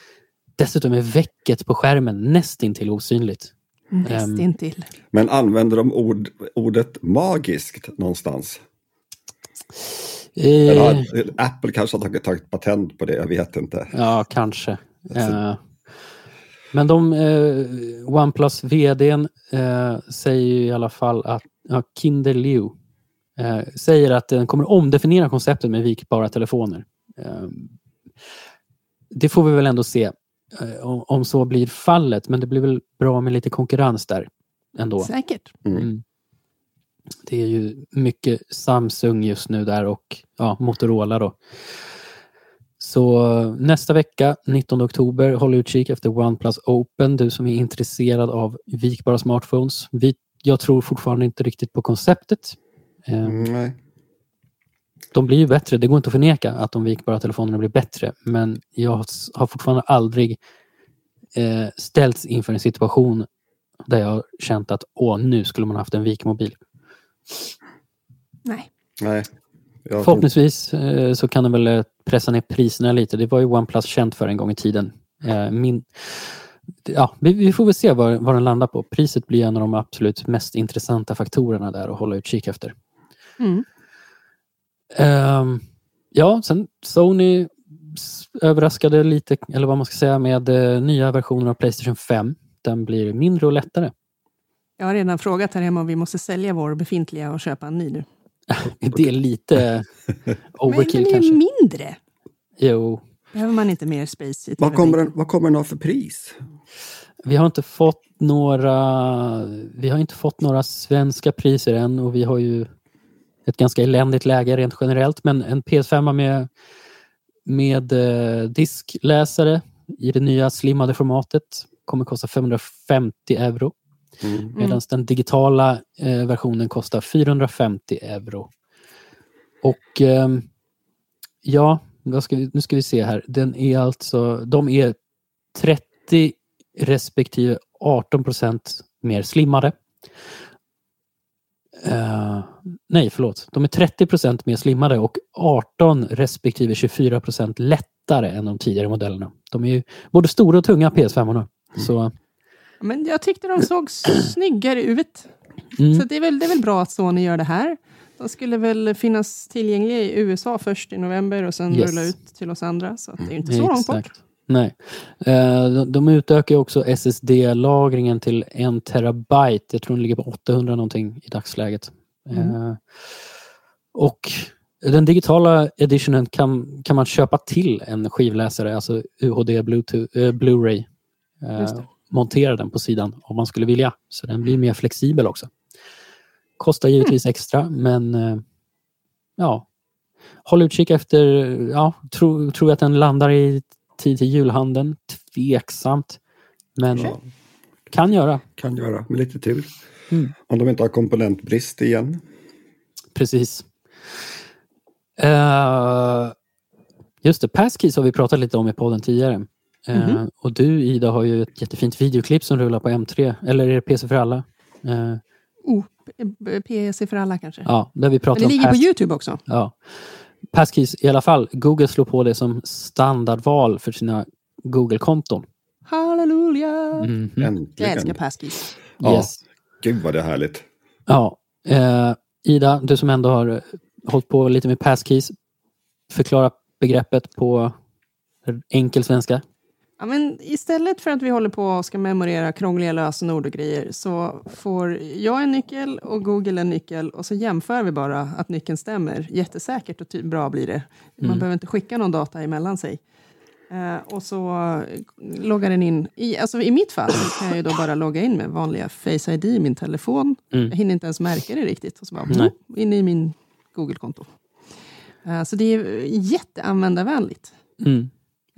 Dessutom är väcket på skärmen nästintill osynligt. Nästintill. Men använder de ord, ordet magiskt någonstans? Eller Eh, Apple kanske har tagit, tagit patent på det, jag vet inte. ja, kanske. Eh, men de, eh, OnePlus vdn eh, säger ju i alla fall att ja, Kinder Liu eh, säger att den kommer omdefiniera konceptet med vikbara telefoner. Eh, det får vi väl ändå se eh, om, om så blir fallet, men det blir väl bra med lite konkurrens där ändå. Säkert. Mm. Det är ju mycket Samsung just nu där och ja, Motorola då. Så nästa vecka, 19 oktober, håll utkik efter OnePlus Open, du som är intresserad av vikbara smartphones. Vi, jag tror fortfarande inte riktigt på konceptet. Eh, Mm, nej. De blir ju bättre, det går inte att förneka att de vikbara telefonerna blir bättre, men jag har fortfarande aldrig eh, ställts inför en situation där jag har känt att åh, nu skulle man haft en vikmobil. Nej. nej. Jag Förhoppningsvis eh, så kan den väl eh, pressa ner priserna lite. Det var ju OnePlus känt för en gång i tiden. Eh, min, ja, vi, vi får väl se vad, vad den landar på. Priset blir en av de absolut mest intressanta faktorerna där att hålla utkik efter. Mm. Ehm, ja, sen Sony överraskade lite, eller vad man ska säga, med eh, nya versioner av Playstation 5. Den blir mindre och lättare. Jag har redan frågat här hemma om vi måste sälja vår befintliga och köpa en ny nu. Det är lite Men overkill den är kanske. ju mindre. Jo, Behöver man inte mer space i Vad kommer, den, vad kommer den ha för pris? Vi har inte fått några Vi har inte fått några svenska priser än och vi har ju ett ganska eländigt läge rent generellt. Men en PS5 med, med eh, diskläsare i det nya slimmade formatet kommer kosta 550 euro. Mm. Medan den digitala eh, versionen kostar 450 euro. Och ehm, ja, vad ska vi, nu ska vi se här. Den är alltså, de är 30 respektive 18 procent mer slimmade. Eh, nej, förlåt. De är 30 procent mer slimmade och 18 respektive 24 procent lättare än de tidigare modellerna. De är ju både stora och tunga PS5. Så, Men jag tyckte de såg snyggare ut. mm, Så det är, väl, det är väl bra att Sony gör det här. De skulle väl finnas tillgängliga i USA först i november och sen Yes. rulla ut till oss andra. Så att det är inte så långt bort. Exakt. Nej. Eh, de, utökar också SSD-lagringen till en terabyte. Jag tror den ligger på 800 någonting i dagsläget. Mm. Eh, och den digitala editionen kan, kan man köpa till en skivläsare, alltså UHD Bluetooth, eh, Blu-ray. Montera den på sidan om man skulle vilja. Så den blir mer flexibel också. Kostar givetvis extra, men eh, ja. Håll utkik efter, ja, tror tror jag att den landar i tid till julhandeln. Tveksamt. Men Ja, kan göra. kan göra, med lite tur. Mm. Om de inte har komponentbrist igen. Precis. Eh, just det, Passkeys har vi pratat lite om i podden tidigare. Eh, Mhm. Och du Ida har ju ett jättefint videoklipp som rullar på M3. Eller är det PC för alla? Eh, Oh, PC för alla kanske. ja, där vi Men pratar det om ligger på Youtube också. Ja. Passkeys i alla fall. Google slår på det som standardval för sina Google-konton. Halleluja! Mhm. Jag Äntligen. älskar passkeys. Ja. Yes. Gud vad det är härligt. Ja. Eh, Ida, du som ändå har hållit på lite med passkeys. Förklara begreppet på enkel svenska. Ja, men istället för att vi håller på och ska memorera krångliga lösenord och grejer så får jag en nyckel och Google en nyckel och så jämför vi bara att nyckeln stämmer. Jättesäkert och ty- bra blir det. Man Mm. behöver inte skicka någon data emellan sig. Eh, och så loggar den in. I, alltså I mitt fall kan jag ju då bara logga in med vanliga Face ID i min telefon. Mm. Jag hinner inte ens märka det riktigt. Och så bara, boom, in i min Google-konto. Eh, så det är jätteanvändarvänligt. Mm.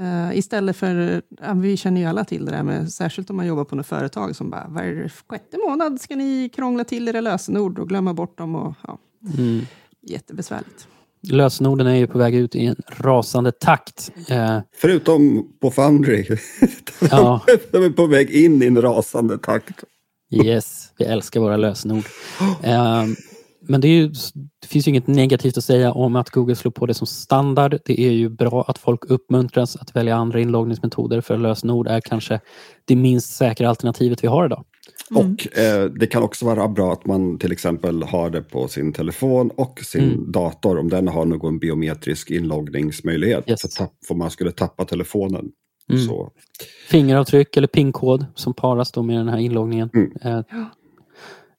Uh, istället för, ja, vi känner ju alla till det där med, särskilt om man jobbar på något företag som bara, var sjätte månad ska ni krångla till era lösenord och glömma bort dem och ja, Mm. jättebesvärligt. Lösenorden är ju på väg ut i en rasande takt. Eh, Förutom på Foundry. ja, De är på väg in i en rasande takt. yes, vi älskar våra lösenord. Men det, är ju, det finns ju inget negativt att säga om att Google slår på det som standard. Det är ju bra att folk uppmuntras att välja andra inloggningsmetoder för lösenord är kanske det minst säkra alternativet vi har idag. Mm. Och eh, det kan också vara bra att man till exempel har det på sin telefon och sin mm. dator om den har någon biometrisk inloggningsmöjlighet. Yes. För, för man skulle tappa telefonen. Mm. Så. Fingeravtryck eller PIN-kod som paras då med den här inloggningen. Mm. Eh,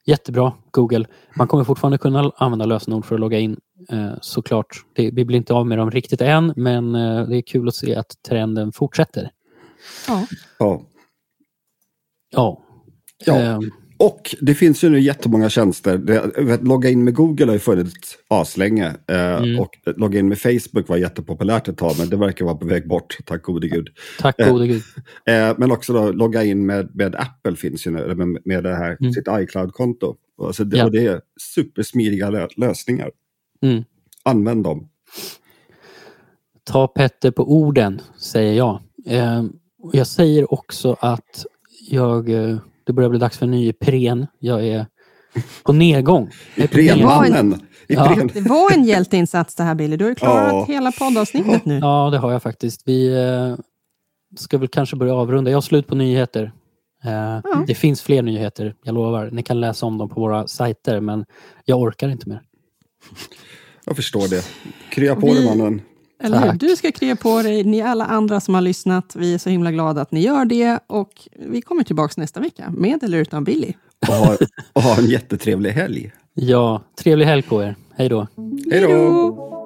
jättebra Google. Man kommer fortfarande kunna använda lösenord för att logga in eh, såklart. Det, vi blir inte av med dem riktigt än men eh, det är kul att se att trenden fortsätter. Ja. Ja. ja. Ja. Och det finns ju nu jättemånga tjänster. Logga in med Google har ju funnits aslänge. Eh, mm. Och logga in med Facebook var jättepopulärt ett tag, men det verkar vara på väg bort, tack gode gud. Tack gode gud. Eh, men också då, logga in med, med Apple finns ju nu, med, med det här, mm. sitt iCloud-konto. Alltså det, ja. Och det är supersmidiga lö lösningar. Mm. Använd dem. Ta Petter på orden, säger jag. Eh, jag säger också att jag eh, det börjar bli dags för en ny Ipren. Jag är på nedgång. Iprenmannen! Ja. Det var en hjälteinsats det här Billy. Du har ju klarat ja. hela poddavsnittet nu. Ja, det har jag faktiskt. Vi eh, ska väl kanske börja avrunda. Jag har slut på nyheter. Eh, ja. Det finns fler nyheter, jag lovar. Ni kan läsa om dem på våra sajter, men jag orkar inte mer. Jag förstår det. Krya på dig mannen. Eller hur? Du ska krya på dig. Ni alla andra som har lyssnat, vi är så himla glada att ni gör det. Och vi kommer tillbaka nästa vecka, med eller utan Billy. Och ha, och ha en jättetrevlig helg. Ja, trevlig helg på er. Hej då. Hej då.